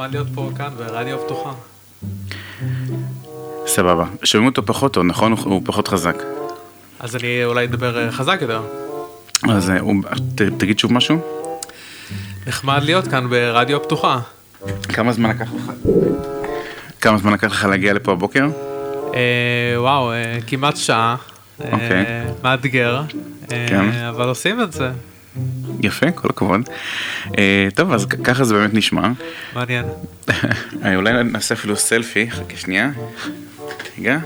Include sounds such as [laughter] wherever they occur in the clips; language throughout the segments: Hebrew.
מה להיות פה כאן ברדיו פתוחה. סבבה. שומעים אותו פחות טוב, נכון? הוא- פחות חזק. אז אני אולי אדבר אה, חזק יותר. אז אה, ת- תגיד שוב משהו. נחמד להיות כאן ברדיו פתוחה. כמה זמן לקח לך? כמה זמן לקח לך להגיע לפה הבוקר? אה, וואו, אה, כמעט שעה. אה, אוקיי. מאתגר. אה, כן. אבל עושים את זה. יפה, כל הכבוד. אה, טוב, אז ככה זה באמת נשמע. מעניין. [laughs] אה, אולי נעשה אפילו סלפי, חכה שנייה. רגע.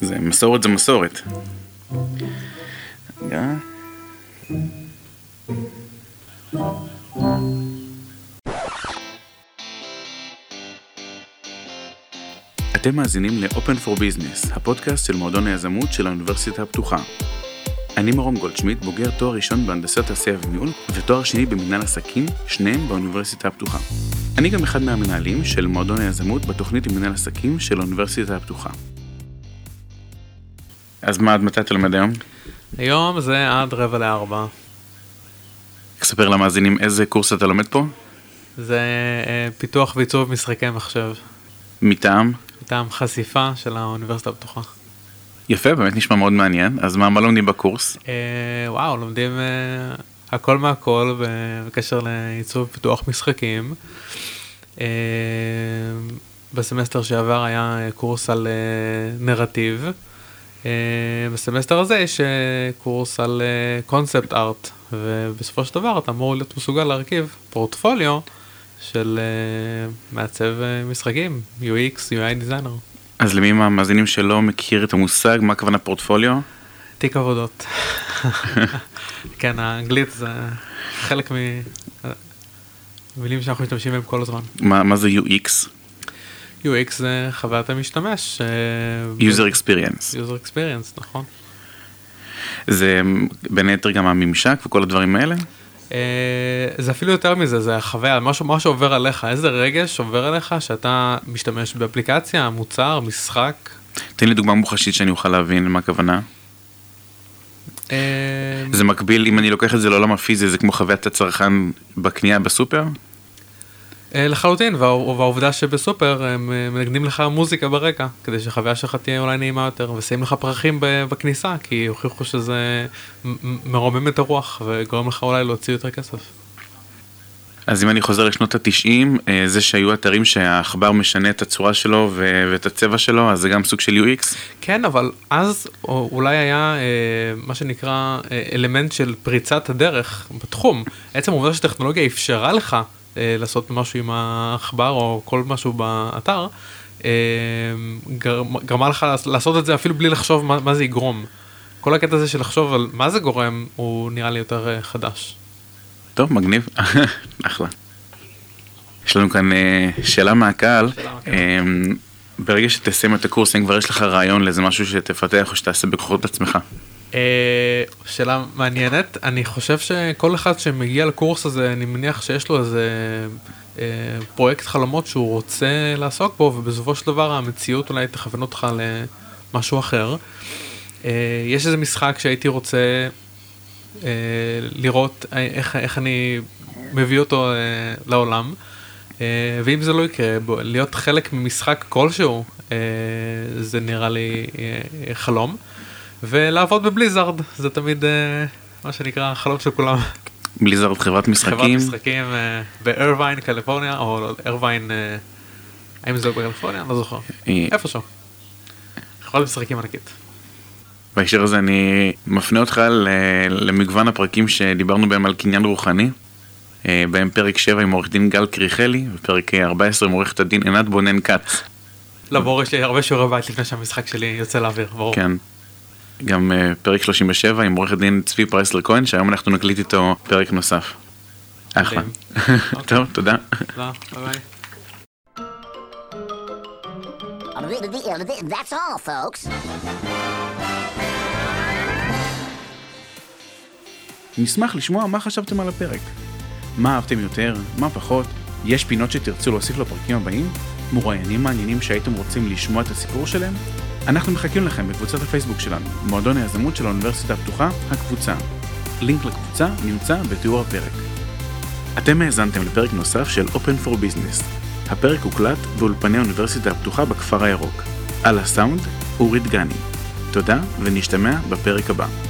זה מסורת זה מסורת. רגע. אתם מאזינים ל-Open for Business, הפודקאסט של מועדון היזמות של האוניברסיטה הפתוחה. אני מרום גולדשמיט, בוגר תואר ראשון בהנדסת תעשייה וניהול, ותואר שני במנהל עסקים, שניהם באוניברסיטה הפתוחה. אני גם אחד מהמנהלים של מועדון היזמות בתוכנית למנהל עסקים של האוניברסיטה הפתוחה. אז מה, עד מתי אתה לומד היום? היום זה עד רבע לארבע. תספר למאזינים איזה קורס אתה לומד פה? זה אה, פיתוח ועיצוב משחקי מחשב. מטעם? מטעם חשיפה של האוניברסיטה הפתוחה. יפה, באמת נשמע מאוד מעניין. אז מה, מה לומדים בקורס? אה, וואו, לומדים אה, הכל מהכל בקשר לעיצוב פיתוח משחקים. אה, בסמסטר שעבר היה אה, קורס על אה, נרטיב. אה, בסמסטר הזה יש אה, קורס על concept art, ובסופו של דבר אתה אמור להיות מסוגל להרכיב פורטפוליו של אה, מעצב אה, משחקים, UX, UI designer. אז למי מהמאזינים שלא מכיר את המושג, מה הכוונה פורטפוליו? תיק עבודות. [laughs] כן, האנגלית זה חלק ממילים שאנחנו משתמשים בהם כל הזמן. מה, מה זה UX? UX זה חוויית המשתמש. אה, user experience. user experience, נכון. זה בין היתר גם הממשק וכל הדברים האלה? אה, זה אפילו יותר מזה, זה החוויה, משהו, מה שעובר עליך, איזה רגש עובר עליך שאתה משתמש באפליקציה, מוצר, משחק. תן לי דוגמה מוחשית שאני אוכל להבין מה הכוונה. אה, זה מקביל, אם אני לוקח את זה לעולם הפיזי, זה כמו חוויית הצרכן בקנייה בסופר? אה, לחלוטין, וה- והעובדה שבסופר הם אה, מנגנים לך מוזיקה ברקע, כדי שהחוויה שלך תהיה אולי נעימה יותר, ושמים לך פרחים בכניסה, כי הוכיחו שזה מרומם את הרוח, וגורם לך אולי להוציא יותר כסף. אז אם אני חוזר לשנות התשעים, אה, זה שהיו אתרים שהעכבר משנה את הצורה שלו ו- ואת הצבע שלו, אז זה גם סוג של UX? כן, אבל אז או- אולי היה אה, מה שנקרא אה, אלמנט של פריצת הדרך בתחום. עצם העובדה שטכנולוגיה אפשרה לך לעשות משהו עם העכבר או כל משהו באתר, אה, גר- גרמה לך לעשות את זה אפילו בלי לחשוב מה, מה זה יגרום. כל הקטע הזה של לחשוב על מה זה גורם הוא נראה לי יותר אה, חדש. טוב, מגניב, [laughs] אחלה. יש לנו כאן אה, שאלה מהקהל. אה, ברגע שתסיים את הקורס, אם כבר יש לך רעיון לאיזה משהו שתפתח או שתעשה בכוחות עצמך. אה, שאלה מעניינת, אני חושב שכל אחד שמגיע לקורס הזה, אני מניח שיש לו איזה אה, פרויקט חלומות שהוא רוצה לעסוק בו, ובסופו של דבר המציאות אולי תכוון אותך למשהו אחר. אה, יש איזה משחק שהייתי רוצה לראות איך, איך אני מביא אותו לעולם. ואם זה לא יקרה, להיות חלק ממשחק כלשהו, זה נראה לי חלום. ולעבוד בבליזארד, זה תמיד אה, מה שנקרא חלום של כולם. בליזרד חברת חברת משחקים. משחקים אה, בארווין, קליפורניה, או לא, ארווין, אה, האם זה בקליפורניה? לא זוכר. אה, איפשהו. חברת משחקים ענקית. בהקשר הזה אני מפנה אותך למגוון הפרקים שדיברנו בהם על קניין רוחני. בהם פרק 7 עם עורך דין גל קריכלי, ופרק אה, 14 עם עורכת הדין עינת בונן כץ. לא, ברור, יש לי הרבה שיעורי בית לפני שהמשחק שלי יוצא לאוויר, ברור. כן. גם אה, פרק 37 עם עורך הדין צבי פרייסלר כהן, שהיום אנחנו נקליט איתו פרק נוסף. אחלה. מדהים. [laughs] טוב, תודה. ביי ביי. That's all, folks. נשמח לשמוע מה חשבתם על הפרק. מה אהבתם יותר, מה פחות, יש פינות שתרצו להוסיף לפרקים הבאים? מרואיינים מעניינים שהייתם רוצים לשמוע את הסיפור שלהם? אנחנו מחכים לכם בקבוצת הפייסבוק שלנו, מועדון היזמות של האוניברסיטה הפתוחה, הקבוצה. לינק לקבוצה נמצא בתיאור הפרק. אתם האזנתם לפרק נוסף של Open for Business. הפרק הוקלט באולפני האוניברסיטה הפתוחה בכפר הירוק. על הסאונד, אורית גני. תודה, ונשתמע בפרק הבא.